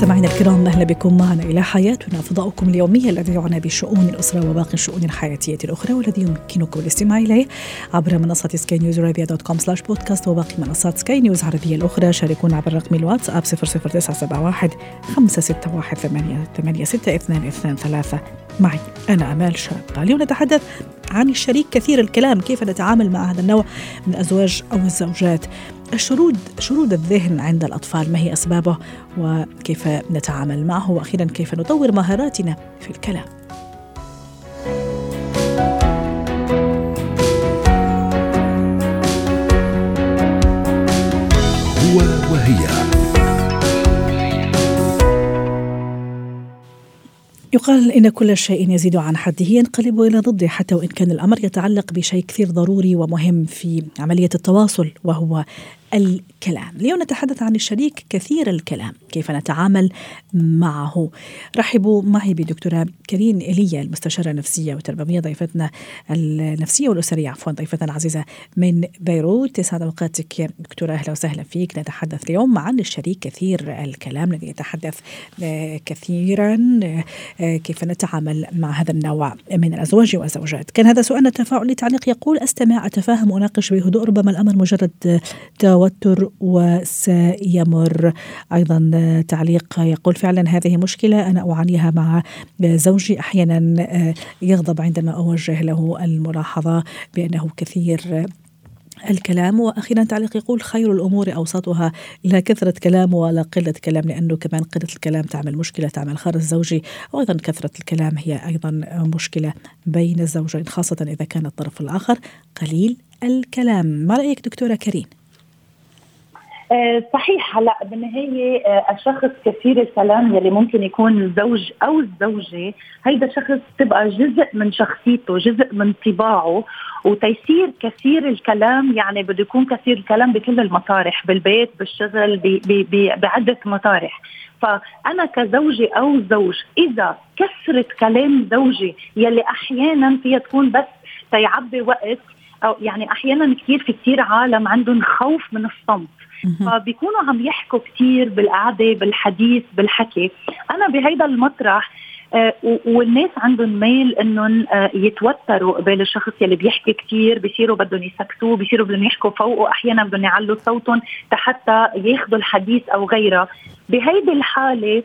مستمعينا الكرام أهلا بكم معنا إلى حياتنا فضاؤكم اليومي الذي يعنى بشؤون الأسرة وباقي الشؤون الحياتية الأخرى والذي يمكنكم الاستماع إليه عبر منصة سكاي نيوز عربيه dot com slash podcast وباقي منصات سكاي نيوز عربية الأخرى. شاركونا عبر رقم الواتساب 00971 561 886 معي أنا آمال شاب. اليوم نتحدث عن الشريك كثير الكلام كيف نتعامل مع هذا النوع من الازواج أو الزوجات؟ الشرود شرود الذهن عند الأطفال ما هي أسبابه؟ وكيف نتعامل معه؟ وأخيرا كيف نطور مهاراتنا في الكلام؟ هو وهي. يقال إن كل شيء يزيد عن حده ينقلب إلى ضده حتى وإن كان الأمر يتعلق بشيء كثير ضروري ومهم في عملية التواصل وهو الكلام. اليوم نتحدث عن الشريك كثير الكلام كيف نتعامل معه. رحبوا معي بدكتورة كريم إيليا المستشارة النفسية والتربوية ضيفتنا النفسية والأسرية عفوا ضيفتنا العزيزة من بيروت. يسعد أوقاتك دكتورة أهلا وسهلا فيك. نتحدث اليوم عن الشريك كثير الكلام الذي يتحدث آه، كثيرا آه، كيف نتعامل مع هذا النوع من الأزواج والزوجات. كان هذا سؤالنا تفاعلي تعليق يقول أستمع أتفاهم أناقش بهدوء ربما الأمر مجرد التوتر وسيمر. أيضا تعليق يقول فعلا هذه مشكلة أنا أعانيها مع زوجي أحيانا يغضب عندما أوجه له الملاحظة بأنه كثير الكلام. وأخيرا تعليق يقول خير الأمور أوسطها لا كثرة كلام ولا قلة كلام لأنه كمان قلة الكلام تعمل مشكلة تعمل خرج زوجي. وأيضا كثرة الكلام هي أيضا مشكلة بين الزوجين خاصة إذا كان الطرف الآخر قليل الكلام. ما رأيك دكتورة كريم؟ آه، صحيح. هلا بالنهاية آه، الشخص كثير الكلام يلي ممكن يكون الزوج أو الزوجة. هيدا شخص تبقى جزء من شخصيته جزء من طباعه. وتيسير كثير الكلام يعني بده يكون كثير الكلام بكل المطارح بالبيت بالشغل بعدة مطارح. فأنا كزوجة أو زوج إذا كثرت كلام زوجي يلي أحيانا فيها تكون بس تيعبي وقت أو يعني أحيانا كثير في كثير عالم عندهم خوف من الصمت. فبيكونوا عم يحكوا كثير بالقعدة بالحديث بالحكي. أنا بهيدا المطرح آه والناس عندهم ميل إنهم آه يتوتروا قبال الشخص يلي بيحكي كثير بصيروا بدهم يسكتوه بصيروا بدهم يحكوا فوقه أحيانا بدهم يعلوا صوتهم حتى ياخذوا الحديث أو غيرها بهيدي الحالة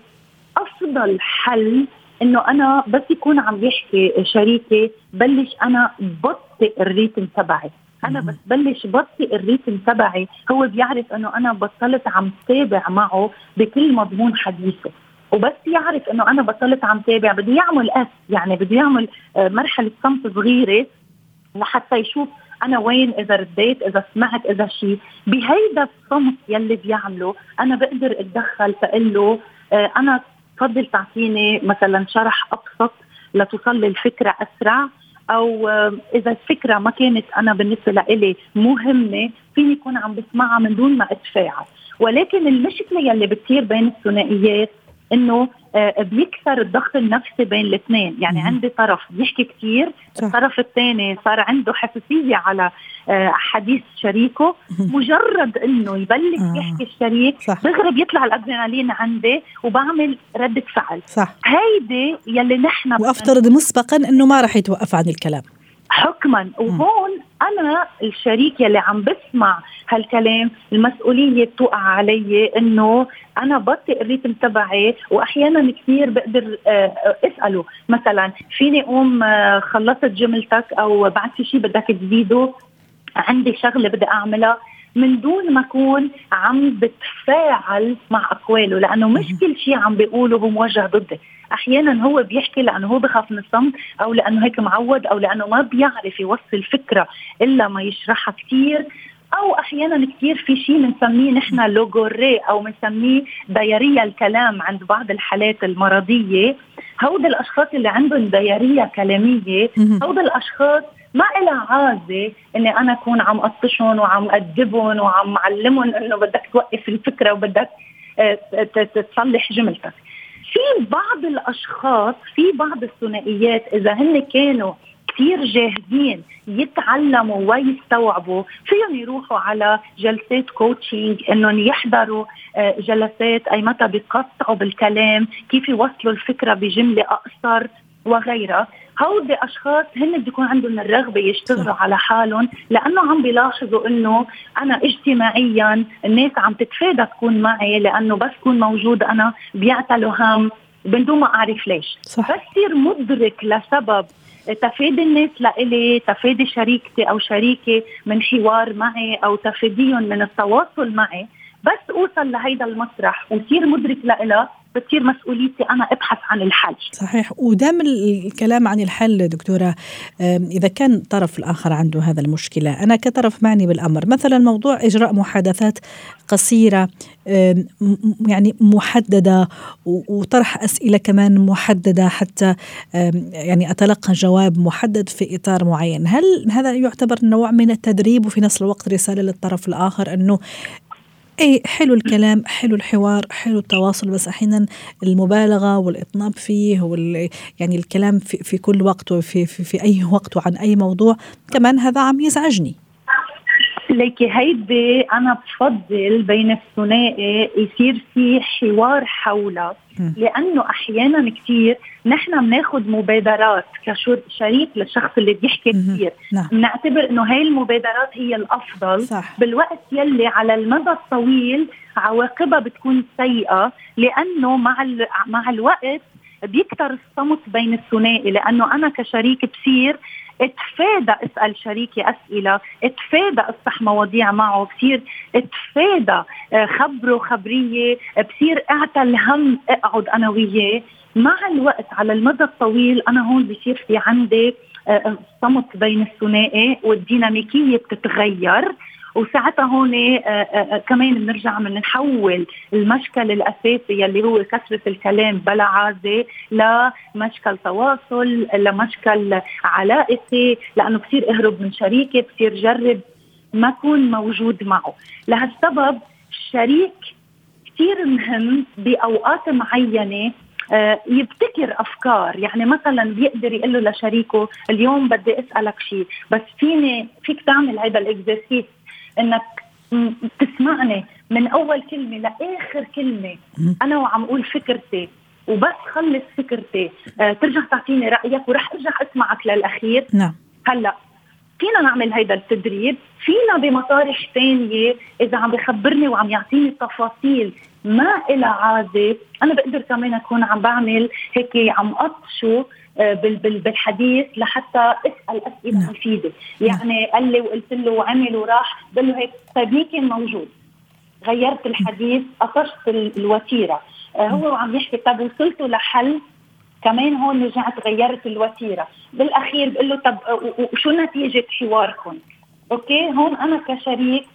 أفضل حل إنه أنا بس يكون عم يحكي شريكي بلش أنا بطئ الريتم تبعي. أنا بس بلش بطئ الريتم تبعي. هو بيعرف إنه أنا بطلت عم تابع معه بكل مضمون حديثه. وبس يعرف إنه أنا بطلت عم تابع. بده يعمل اس يعني بده يعمل آه، مرحلة صمت صغيرة لحتى يشوف أنا وين إذا رديت إذا سمعت إذا شيء بهيدا الصمت يلي بيعمله أنا بقدر أتدخل فإقول له آه، أنا تفضل تعطيني مثلا شرح أبسط لتوصل لي الفكرة أسرع. أو إذا الفكرة ما كانت أنا بالنسبة لإلي مهمة فيني يكون عم بسمعها من دون ما أتفاعل. ولكن المشكلة يلي بتصير بين الثنائيات إنه آه، بيكثر الضغط النفسي بين الاثنين. يعني مم. عندي طرف بيحكي كثير الطرف الثاني صار عنده حساسية على آه، حديث شريكه. مجرد إنه يبلش آه. يحكي الشريك دغري بيطلع الأدرينالين عندي وبعمل رده فعل. صح. هيدي يلي نحن وأفترض مسبقا إنه ما راح يتوقف عن الكلام. حكما. وهون أنا الشريك يلي عم بسمع هالكلام المسؤولية بتوقع علي إنه أنا بطئ الريتم تبعي واحيانا كثير بقدر آه، أسأله. مثلا فيني أقوم آه، خلصت جملتك أو بعد في شيء بدك تزيده؟ عندي شغلة بدي أعملها. من دون ما أكون عم بتفاعل مع أقواله لأنه مش كل شيء عم بيقوله هو موجه ضدي. أحيانا هو بيحكي لأنه هو بخاف من الصمت أو لأنه هيك معود أو لأنه ما بيعرف يوصل فكرة إلا ما يشرحها كثير أو أحيانا كثير في شيء بنسميه نحن لوغوري أو بنسميه ديارية الكلام عند بعض الحالات المرضية. هود الأشخاص اللي عندهم ديارية كلامية هود الأشخاص ما إلها عازة إني أنا أكون عم قطشهم وعم أدبهم وعم معلمهم إنه بدك توقف الفكرة وبدك آه، تصلح جملتك. في بعض الأشخاص في بعض الثنائيات إذا هن كانوا كثير جاهزين يتعلموا ويستوعبوا فيهم يروحوا على جلسات كوتشنج إنهم يحضروا آه، جلسات أي متى بيقطعوا بالكلام كيف يوصلوا الفكرة بجملة أقصر. وغيرها هودي أشخاص هن بده يكون عندهم الرغبة يشتغلوا صح. على حالهم لأنه عم بيلاحظوا إنه أنا اجتماعيا الناس عم تتفادى تكون معي لأنه بس كون موجود أنا بيعتلوا هم من دون ما أعرف ليش صح. بس تصير مدرك لسبب تفادي الناس لإلي تفادي شريكتي أو شريكي من حوار معي أو تفاديهم من التواصل معي بس أوصل لهيدا المسرح وصير مدرك لها بتصير مسؤوليتي أنا أبحث عن الحل. صحيح. ودام الكلام عن الحل دكتورة إذا كان الطرف الآخر عنده هذا المشكلة أنا كطرف معني بالأمر. مثلا موضوع إجراء محادثات قصيرة يعني محددة وطرح أسئلة كمان محددة حتى يعني أتلقى جواب محدد في إطار معين. هل هذا يعتبر نوع من التدريب وفي نفس الوقت رسالة للطرف الآخر أنه إي حلو الكلام حلو الحوار حلو التواصل بس أحيانا المبالغة والإطناب فيه وال يعني الكلام في, في كل وقت وفي في, في أي وقت وعن أي موضوع كمان هذا عم يزعجني. ليكي هيدي أنا بفضل بين الثنائي يصير في حوار حولها لأنه أحيانا كثير نحن بناخذ مبادرات كشريك للشخص اللي بيحكي كثير نعم. بنعتبر إنه هاي المبادرات هي الأفضل. صح. بالوقت يلي على المدى الطويل عواقبها بتكون سيئة. لأنه مع مع الوقت بيكتر الصمت بين الثنائي لأنه أنا كشريك بصير اتفادى أسأل شريكي أسئلة اتفادى أفتح مواضيع معه بصير اتفادى آه، خبره خبرية بصير أعطى الهم أقعد أنا وياه. مع الوقت على المدى الطويل أنا هون بصير في عندي آه، صمت بين الثنائي والديناميكية بتتغير. وساعتها هون آه، آه، كمان بنرجع بنحول المشكل الأساسي يلي هو كثره الكلام بلا عازة لمشكل تواصل لمشكل علاقتي لأنه بصير أهرب من شريكي بصير جرب ما أكون موجود معه. لهالسبب الشريك كثير مهم بأوقات معينة آه، يبتكر أفكار. يعني مثلا بيقدر يقول له لشريكه اليوم بدي أسألك شيء بس فيني فيك تعمل هذا الإكزرسيس. إنك تسمعني من أول كلمة لآخر كلمة. أنا وعم أقول فكرتي وبس خلص فكرتي. آه ترجع تعطيني رأيك ورح أرجع أسمعك للأخير. نعم. هلأ فينا نعمل هيدا التدريب. فينا بمطارح ثانية إذا عم بخبرني وعم يعطيني تفاصيل ما إلها عادة. أنا بقدر كمان أكون عم بعمل هيك عم قطشه بالحديث لحتى اسأل أسئلة نعم. مفيدة. يعني قال لي وقلت له وعمل وراح بقول له هيك طيب مين كان موجود؟ غيرت الحديث قطشت الوتيرة. آه، هو وعم يحكي طب وصلتوا لحل؟ كمان هون رجعت غيرت الوتيرة. بالأخير بقول له طب وشو نتيجة حواركم أوكي هون أنا كشريك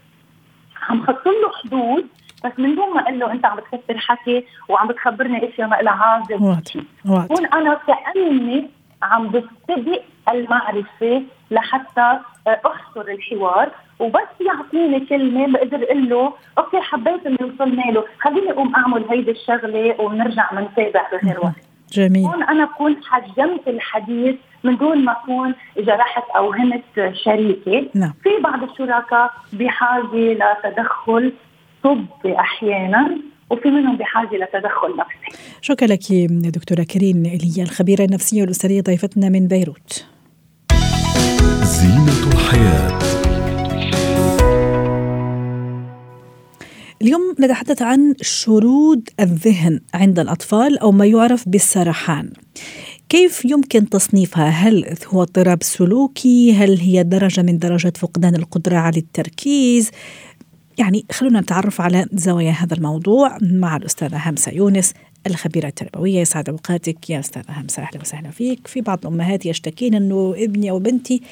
عم حط له حدود بس من دون ما أقول له أنت عم بتكثر حكي وعم بتخبرني إشياء ما لها عازه هون أنا كاني عم بستبق المعرفة لحتى أحصر الحوار وبس يعطيني كلمة بقدر أقول له أوكي حبيت اللي وصلنا له خليني أقوم أعمل هيدي الشغلة ونرجع بنتابع بغير وقت. جميل. هون أنا بكون حجمت الحديث من دون ما أكون جرحت أو هنت شريكي نعم. في بعض الشركاء بحاجة لتدخل طبي أحيانا وفي منهم بحاجة لتدخل نفسي. شكرا لك دكتورة كريم ايليا الخبيرة النفسية والاسريه ضيفتنا من بيروت. زينة الحياة اليوم نتحدث عن شرود الذهن عند الأطفال أو ما يعرف بالسرحان كيف يمكن تصنيفها؟ هل هو اضطراب سلوكي؟ هل هي درجة من درجات فقدان القدرة على التركيز؟ يعني خلونا نتعرف على زوايا هذا الموضوع مع الأستاذة همسة يونس الخبيرة التربوية. يسعد أوقاتك. يا أستاذة همسة أهلا وسهلا فيك. في بعض الأمهات يشتكين أنه ابني أو بنتي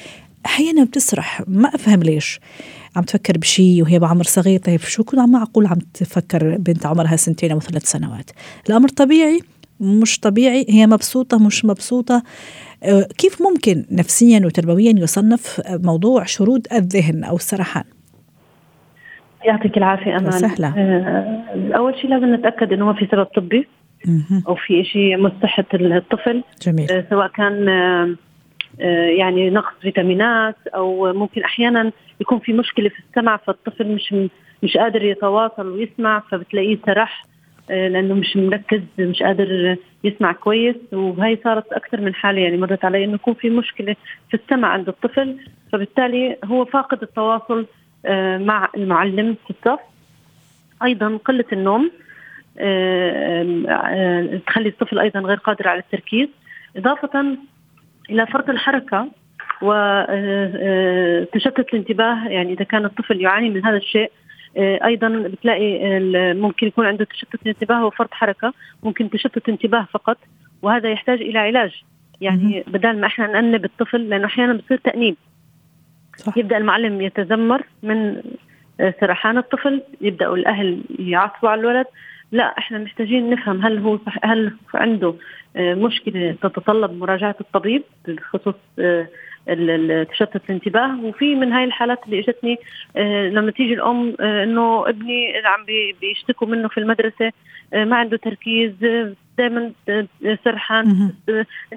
أحيانا بتسرح. ما أفهم ليش. عم تفكر بشيء وهي بعمر صغير. طيب شو كل عم معقول عم تفكر بنت عمرها سنتين أو ثلاث سنوات. الأمر طبيعي مش طبيعي. هي مبسوطة مش مبسوطة. كيف ممكن نفسيا وتربويا يصنف موضوع شرود الذهن أو السرحان؟ يعطيك العافية أمان. سهلة أول شيء لازم نتأكد إنه ما في سبب طبي أو في شيء مصلحه الطفل. جميل. سواء كان يعني نقص فيتامينات أو ممكن أحيانا يكون في مشكلة في السمع فالطفل مش مش قادر يتواصل ويسمع فبتلاقيه سرح لأنه مش مركز مش قادر يسمع كويس. وهي صارت أكثر من حالة يعني مرت علي إنه يكون في مشكلة في السمع عند الطفل فبالتالي هو فاقد التواصل مع المعلم في الصف أيضا قلة النوم تخلي الطفل أيضا غير قادر على التركيز. إضافة إلى فرط الحركة وتشتت الانتباه يعني إذا كان الطفل يعاني من هذا الشيء أيضا بتلاقي ممكن يكون عنده تشتت انتباه وفرط حركة ممكن تشتت انتباه فقط وهذا يحتاج إلى علاج. يعني بدل ما إحنا نأنب الطفل لأنه أحيانا بصير تأنيب. صح. يبدأ المعلم يتذمر من سرحان الطفل يبداوا الأهل يعصبوا على الولد لا إحنا محتاجين نفهم هل هو صح هل عنده مشكلة تتطلب مراجعة الطبيب بخصوص تشتت الانتباه وفي من هاي الحالات اللي إجتني لما تيجي الأم إنه ابني عم بيشتكوا منه في المدرسة ما عنده تركيز دائما سرحان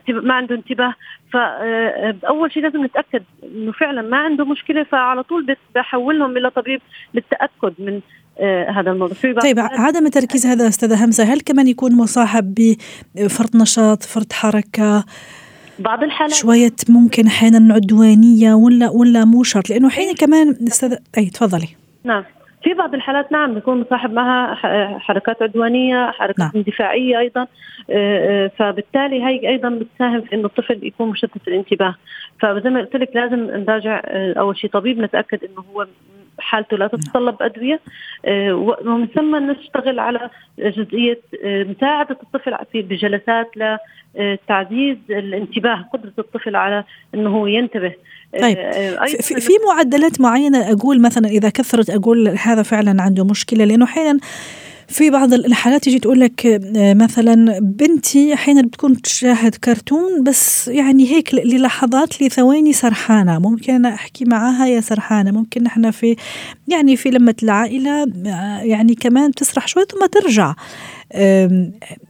ما عنده انتباه. فاول شيء لازم نتأكد إنه فعلا ما عنده مشكلة فعلى طول بحولهم إلى طبيب للتأكد من آه هذا الموضوع. في طيب عدم التركيز هذا أستاذة همسه هل كمان يكون مصاحب بفرط نشاط فرط حركة؟ بعض الحالات. شوية ممكن أحيانا عدوانية ولا ولا مو شرط لأنه أحيانا كمان أستاذ أي تفضلي. نعم. في بعض الحالات نعم بيكون مصاحب معها حركات عدوانية حركات نعم. اندفاعية أيضا فبالتالي هي أيضا بتساهم في إنه الطفل يكون مشتت الانتباه فزي ما قلت لك لازم نراجع أول شيء طبيب نتأكد إنه هو حالته لا تتطلب أدوية ومن ثم نشتغل على جزئية مساعدة الطفل في بجلسات لتعزيز الانتباه قدرة الطفل على إنه ينتبه. طيب. في, في معدلات معينة أقول مثلا إذا كثرت أقول هذا فعلا عنده مشكلة لأنه أحيانا في بعض الحالات تجي تقول لك مثلا بنتي أحيانا بتكون تشاهد كرتون بس يعني هيك للحظات لثواني سرحانة. ممكن أحكي معاها يا سرحانة ممكن إحنا في يعني في لمة العائلة يعني كمان تسرح شوي ثم ترجع.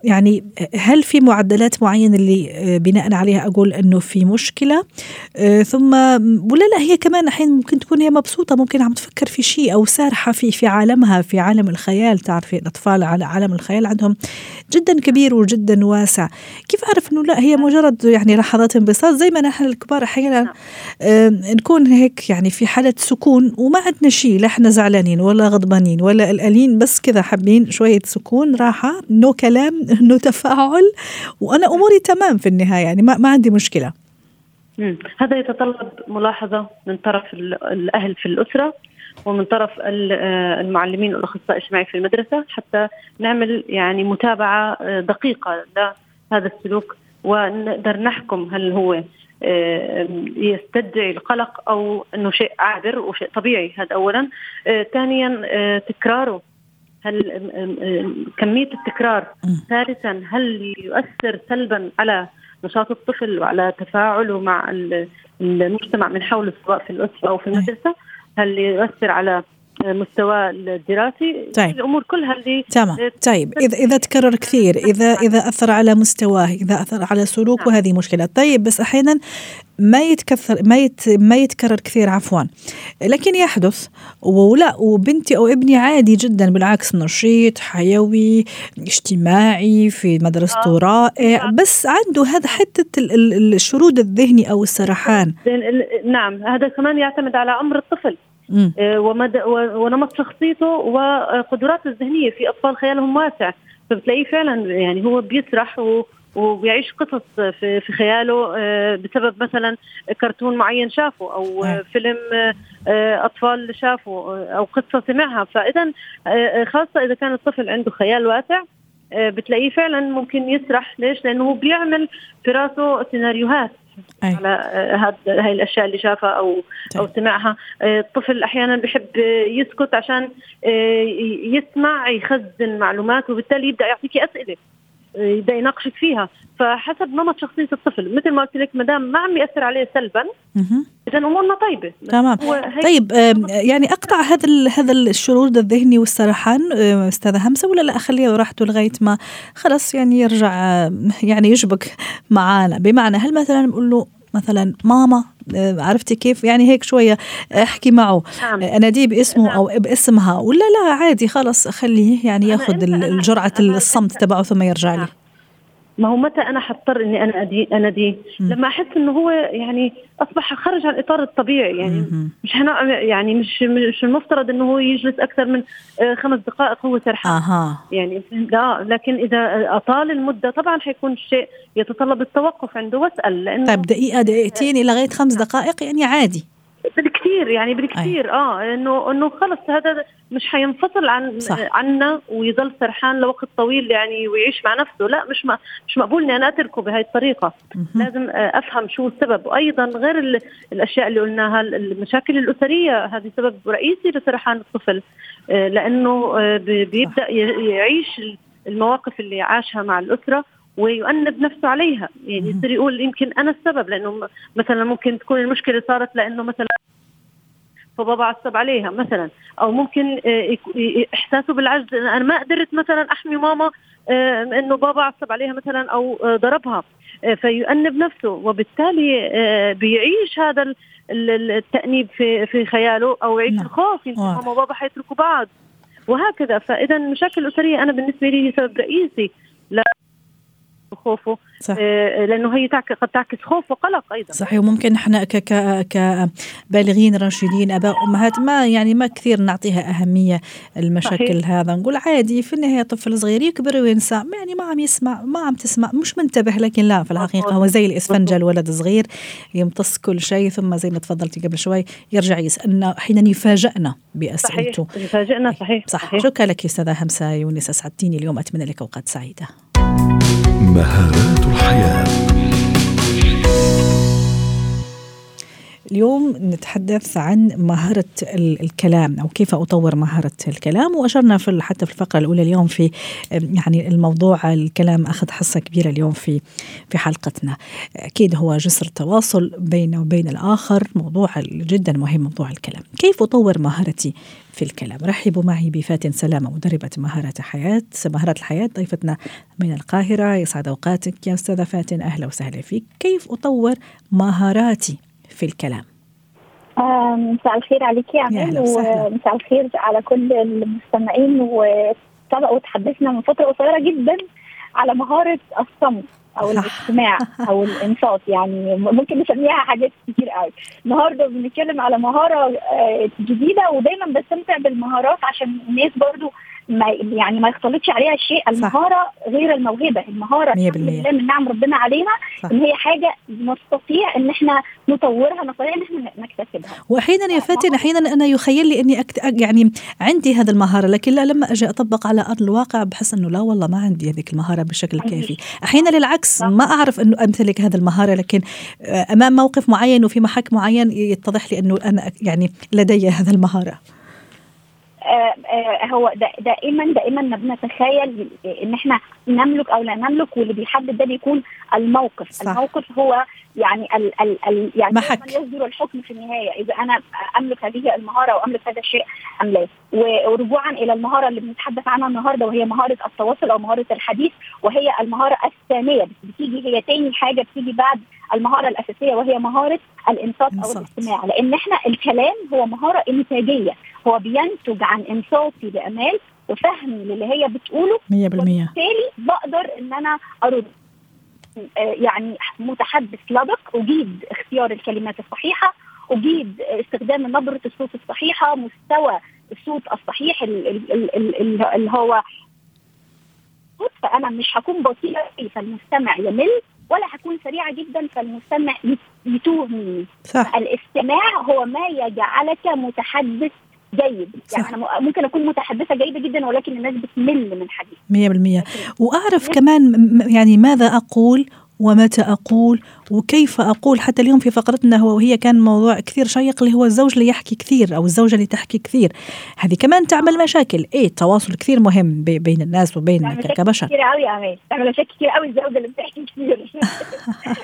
يعني هل في معدلات معينة اللي بناء عليها أقول إنه في مشكلة؟ ثم ولا لا هي كمان أحيانا ممكن تكون هي مبسوطة ممكن عم تفكر في شيء أو سارحة في في عالمها في عالم الخيال. تعرفي الأطفال على عالم الخيال عندهم جدا كبير وجدا واسع. كيف أعرف إنه لا هي مجرد يعني لحظات انبساط زي ما نحن الكبار أحيانا نكون هيك يعني في حالة سكون وما عندنا شيء. لا إحنا زعلانين ولا غضبانين ولا قلقانين بس كذا حابين شوية سكون راحة. no كلام no تفاعل وأنا أموري تمام في النهاية يعني ما, ما عندي مشكلة. هذا يتطلب ملاحظة من طرف الأهل في الأسرة ومن طرف المعلمين والأخصائي الاجتماعي في المدرسة حتى نعمل يعني متابعة دقيقة لهذا السلوك ونقدر نحكم هل هو يستدعي القلق أو إنه شيء عابر وشيء طبيعي هذا اولا. ثانيا تكراره. هل كمية التكرار ثالثا هل يؤثر سلبا على نشاط الطفل وعلى تفاعله مع المجتمع من حوله سواء في الأسرة أو في المدرسة؟ هل يؤثر على مستوى الدراسي. طيب. الأمور كلها اللي تمام. طيب. اذا إذا تكرر كثير اذا إذا أثر على مستواه إذا أثر على سلوكه نعم. هذه مشكلة. طيب بس أحيانا ما يتكثر ما يت ما يتكرر كثير عفوا. لكن يحدث. ولا وبنتي أو ابني عادي جدا بالعكس نشيط حيوي اجتماعي في مدرسته رائع. بس عنده هذا حتة الشرود الذهني أو السرحان. نعم. هذا كمان يعتمد على عمر الطفل. ومدى ونمط شخصيته وقدراته الذهنية في أطفال خيالهم واسع. فبتلاقيه فعلا يعني هو بيسرح و وبيعيش قصص في, في خياله بسبب مثلا كرتون معين شافه أو فيلم أطفال شافه أو قصة سمعها. فاذا خاصة إذا كان الطفل عنده خيال واسع بتلاقيه فعلا ممكن يسرح. ليش؟ لأنه هو بيعمل في راسه سيناريوهات. أي. على هاي الأشياء اللي شافها أو طيب. أو سمعها الطفل أحيانا بحب يسكت عشان يسمع يخزن معلومات وبالتالي يبدأ يعطيكي أسئلة يبدأ يناقشك فيها. فحسب نمط شخصية الطفل مثل ما قلت لك ما دام ما عم يأثر عليه سلبا اذا أمورنا طيبة. تمام. طيب يعني أقطع هذا هذا الشرود الذهني والسرحان أستاذة همسة ولا لا؟ اخليه راحته لغاية ما خلص يعني يرجع يعني يشبك معانا. بمعنى هل مثلا نقول له مثلا ماما عرفتي كيف يعني هيك شوية أحكي معه نعم. اناديه باسمه نعم. أو باسمها ولا لا عادي خلص خليه يعني ياخذ الجرعة الصمت تبعه ثم يرجع لي نعم. ما هو متى أنا حضطر إني أنا أدي اناديه لما أحس إنه هو يعني أصبح خرج عن الاطار الطبيعي يعني مم. مش هنا يعني مش مش المفترض إنه هو يجلس أكثر من آه، خمس دقائق هو سرحان. أها. يعني لا لكن إذا أطال المدة طبعا حيكون شيء يتطلب التوقف عنده وأسأل لأنه طيب دقيقة دقيقتين إلى لغايه خمس دقائق يعني عادي. بالكثير يعني بالكثير. آه انه إنه خلص هذا مش حينفصل عن صح. عنا ويظل سرحان لوقت طويل يعني ويعيش مع نفسه. لا مش ما مش مقبول إني أنا أتركه بهي الطريقة. لازم آه، أفهم شو السبب. وأيضا غير الأشياء اللي قلناها المشاكل الأسرية هذه سبب رئيسي لسرحان الطفل. آه، لأنه آه، بيبدأ يعيش المواقف اللي عاشها مع الأسرة ويؤنب نفسه عليها. يعني يصير يقول يمكن أنا السبب لأنه مثلا ممكن تكون المشكلة صارت لأنه مثلا فبابا عصب عليها مثلا. أو ممكن آه، إحساسه بالعجز أنا ما قدرت مثلا أحمي ماما آه، إنه بابا عصب عليها مثلا أو آه، ضربها. فيؤنب نفسه وبالتالي بيعيش هذا التأنيب في في خياله أو يعيش نعم. الخوف يمكن ماما وبابا حيتركوا بعض. وهكذا. فاذا المشاكل الاسريه أنا بالنسبة لي هي سبب رئيسي. خوفه صح. آه، لأنه هي قد تعكس خوف وقلق أيضا صحيح وممكن إحنا كبالغين راشدين أباء أمهات ما يعني ما كثير نعطيها أهمية المشاكل صحيح. هذا نقول عادي في النهاية طفل صغير يكبر وينسى يعني ما عم يسمع ما عم تسمع مش منتبه لكن لا في الحقيقة هو زي الاسفنجه الولد صغير يمتص كل شيء ثم زي ما تفضلتي قبل شوي يرجع يسألنا حين يفاجئنا بأسئلته صحيح يفاجئنا صحيح صح صحيح. شكرا لك أستاذة همسه يونس اسعدتيني اليوم أتمنى لك أوقات سعيدة مهارات الحياة. اليوم نتحدث عن مهارة الكلام أو كيف أطور مهارة الكلام. وأشرنا في حتى في الفقرة الأولى اليوم في يعني الموضوع الكلام أخذ حصة كبيرة اليوم في في حلقتنا. أكيد هو جسر التواصل بينه وبين الآخر موضوع جدا مهم موضوع الكلام. كيف أطور مهارتي في الكلام؟ رحبوا معي بفاتن سلامة مدربة مهارات حياة مهارات الحياة ضيفتنا من القاهرة. يسعد أوقاتك يا أستاذة فاتن أهلا وسهلا فيك. كيف أطور مهاراتي؟ في الكلام. مساء الخير عليك يا عمال ومساء الخير على كل المستمعين. وسبق وتحدثنا من فترة قصيرة جدا على مهارة الصمت أو. الاستماع أو الإنصات. يعني ممكن نسميها حاجات كتير قوي. النهارده بنتكلم على مهارة آه، جديدة ودايما بستمتع بالمهارات عشان الناس برضو ما يعني ما يختلطش عليها شيء. المهارة صح. غير الموهبة. المهارة من نعم ربنا علينا صح. إن هي حاجة نستطيع إن إحنا نطورها نستطيع إن إحنا نكتسبها. واحيانا يا فاتن أحيانا أنا يخيل لي إني أكت... يعني عندي هذه المهارة لكن لا لما أجي أطبق على أرض الواقع بحس إنه لا والله ما عندي هذيك المهارة بشكل كافي. أحيانا للعكس صح. ما أعرف إنه أمتلك هذه المهارة لكن أمام موقف معين وفي محك معين يتضح لي إنه أنا يعني لدي هذه المهارة. هو دائما دائما ما بنتخيل إن إحنا نملك أو لا نملك واللي بيحدد ده بيكون الموقف صح. الموقف هو يعني ال ال ال يعني محك. يصدر الحكم في النهاية إذا أنا أملك هذه المهارة واملك هذا الشيء أم لا ورجوعا إلى المهارة اللي بنتحدث عنها النهارده وهي مهارة التواصل أو مهارة الحديث وهي المهارة الثانية بتيجي هي تاني حاجة بتيجي بعد المهارة الأساسية وهي مهارة الانصات أو الاستماع لأن إحنا الكلام هو مهارة إنتاجية. هو بينتج عن إنصاتي بأمال وفهمي للي هي بتقوله 100% وبالتالي بقدر إن أنا أرد. آه، يعني متحدث لبق أجيد اختيار الكلمات الصحيحة أجيد استخدام نبرة الصوت الصحيحة مستوى الصوت الصحيح اللي هو فأنا مش هكون بطيئة فالمستمع يمل. ولا هكون سريعة جدا فالمستمع يتوه مني صح. الاستماع هو ما يجعلك متحدث جيد. يعني صح. أنا ممكن أكون متحدثة جيدة جدا ولكن الناس بتمل من حديث 100% وأعرف كمان يعني ماذا أقول؟ ومتى أقول وكيف أقول؟ حتى اليوم في فقرتنا هو وهي كان موضوع كثير شيق اللي هو الزوج اللي يحكي كثير أو الزوجة اللي تحكي كثير. هذه كمان تعمل مشاكل. إيه التواصل كثير مهم بين الناس وبين كبشر. كثير قوي يا تعمل مشاكل كثير قوي الزوجة اللي بتحكي كثير.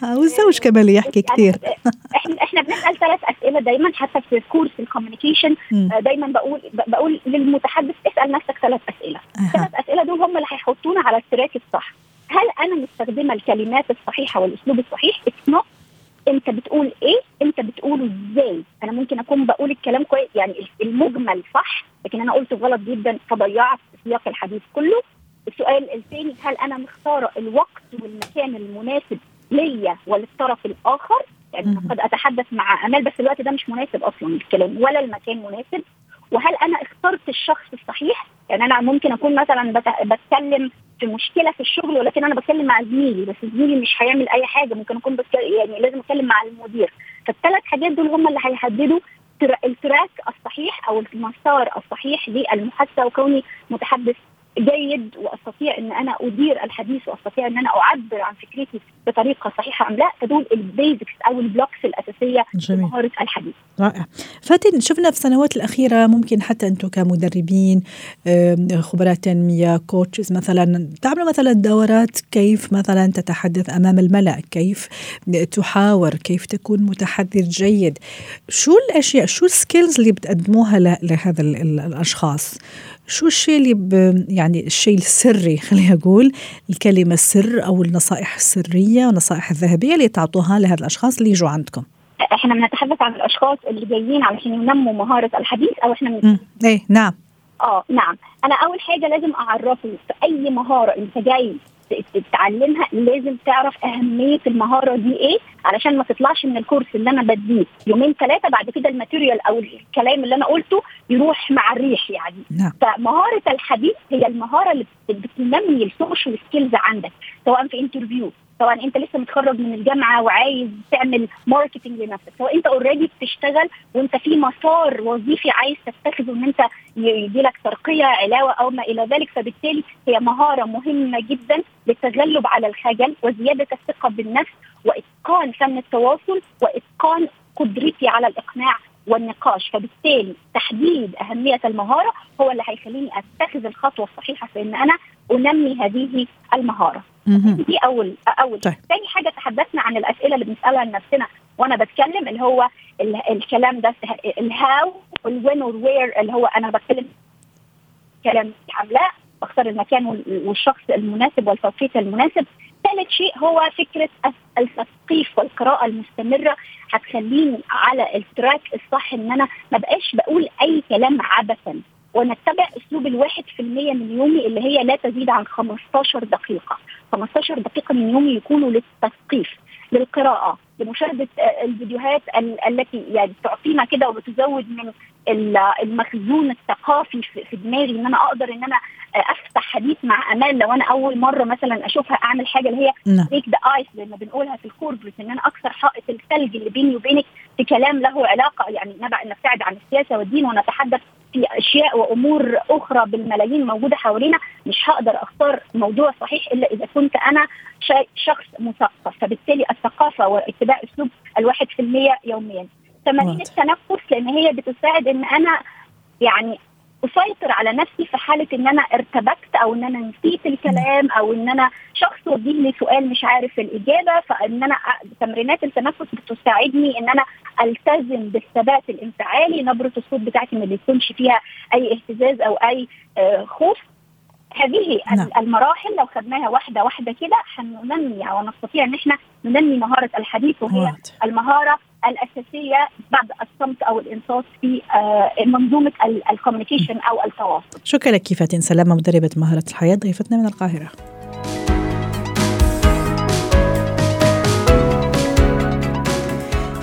والزوج كمان اللي يحكي كثير. إحنا إحنا بنسأل ثلاث أسئلة دايما حتى في course ال communication دايما بقول بقول للمتحدث اسأل نفسك ثلاث أسئلة. الثلاث أسئلة دول هم اللي هيحطونا على ال track الصح. هل أنا مستخدمة الكلمات الصحيحة والأسلوب الصحيح؟ اتس أنت بتقول إيه؟ أنت بتقوله إزاي؟ أنا ممكن أكون بقول الكلام كويس يعني المجمل صح لكن أنا قلته غلط جدا فضيعت سياق الحديث كله. السؤال الثاني هل أنا مختارة الوقت والمكان المناسب ليا وللطرف الآخر؟ يعني قد أتحدث مع أمال بس الوقت ده مش مناسب أصلا الكلام ولا المكان مناسب. وهل أنا اخترت الشخص الصحيح؟ يعني أنا ممكن أكون مثلا بتكلم في مشكلة في الشغل ولكن أنا بتكلم مع زميلي بس زميلي مش هيعمل أي حاجة. ممكن أكون بتكلم يعني لازم أتكلم مع المدير. فالثلاث حاجات دول هم اللي هيحددوا ال track الصحيح أو المسار الصحيح للمحادثة وكوني متحدث جيد وأستطيع إن أنا أدير الحديث وأستطيع إن أنا أعبر عن فكرتي بطريقة صحيحة أم لا فدول ال basics أو ال blocks الأساسية لمهاره الحديث. رائع. فاتن شفنا في السنوات الأخيرة ممكن حتى أنتم كمدربين خبراء تنمية coaches مثلا تعملوا مثلا دورات كيف مثلا تتحدث أمام الملأ، كيف تحاور، كيف تكون متحدث جيد. شو الأشياء شو ال skills اللي بتقدموها لهذا الأشخاص؟ شو الشيء اللي ب يعني الشيء السري خلينا أقول الكلمة السر أو النصائح السرية والنصائح الذهبية اللي تعطوها لهذا الأشخاص اللي يجوا عندكم؟ إحنا بنتحدث عن الأشخاص اللي جايين علشان ينموا مهارة الحديث أو إحنا من... إيه نعم. آه نعم. أنا أول حاجة لازم أعرفه في أي مهارة أنت جاي تتعلمها لازم تعرف أهمية المهارة دي إيه علشان ما تطلعش من ال course اللي أنا بديه يومين ثلاثة بعد كده ال material أو الكلام اللي أنا قلته يروح مع الريح يعني نعم. فمهارة الحديث هي المهارة اللي بتنمي ال social skills عندك سواء في interview سواء انت لسه متخرج من الجامعة وعايز تعمل marketing لنفسك. سواء انت already بتشتغل وانت في مسار وظيفي عايز تتخذه ان انت يجي لك ترقية علاوة أو ما إلى ذلك فبالتالي هي مهارة مهمة جدا للتغلب على الخجل وزيادة الثقة بالنفس وإتقان فن التواصل وإتقان قدرتي على الإقناع والنقاش. فبالتالي تحديد أهمية المهارة هو اللي هيخليني أتخذ الخطوة الصحيحة في أن أنا أنمي هذه المهارة. دي أول أول. طيب. ثاني حاجة تحدثنا عن الأسئلة اللي بنسألها لنفسنا وأنا بتكلم اللي هو الكلام ده ال how وال when وال where اللي هو أنا بتكلم كلام لا بختار المكان والشخص المناسب والتوقيت المناسب. ثالث شيء هو فكرة التثقيف والقراءة المستمرة هتخليني على ال track الصح إن أنا ما بقاش بقول أي كلام عبثا. ونتبع أسلوب الواحد في المية من يومي اللي هي لا تزيد عن 15 دقيقة. 15 دقيقة من يومي يكونوا للتثقيف للقراءة لمشاهدة الفيديوهات التي يعني تعطينا كده وبتزود من المخزون الثقافي في دماغي إن أنا أقدر إن أنا أفتح حديث مع أمال لو أنا أول مرة مثلا أشوفها أعمل حاجة اللي هي break the ice زي ما بنقولها في ال corporate إن أنا أكسر حائط الثلج اللي بيني وبينك في كلام له علاقة يعني نبعد عن السياسة والدين ونتحدث في أشياء وأمور أخرى بالملايين موجودة حوالينا مش هقدر أختار موضوع صحيح إلا إذا كنت أنا شخص مثقف. فبالتالي الثقافة واتباع أسلوب الواحد في المية يوميا. تمارين التنفس لأن هي بتساعد إن أنا يعني أسيطر على نفسي في حالة إن أنا ارتبكت أو إن أنا نسيت الكلام أو إن أنا شخص وجه لي سؤال مش عارف الإجابة فإن أنا تمرينات التنفس بتساعدني إن أنا ألتزم بالثبات الانفعالي نبرة الصوت بتاعتي ما بيكونش فيها أي اهتزاز أو أي خوف هذه نعم. المراحل لو خدناها واحدة واحدة كده هننمي أو نستطيع إن إحنا ننمي مهارة الحديث وهي وات. المهارة الأساسية بعد الصمت أو الإنصات في منظومة ال communication أو التواصل. شكرا لك فاتن سلامة مدربة مهارة الحياة ضيفتنا من القاهرة.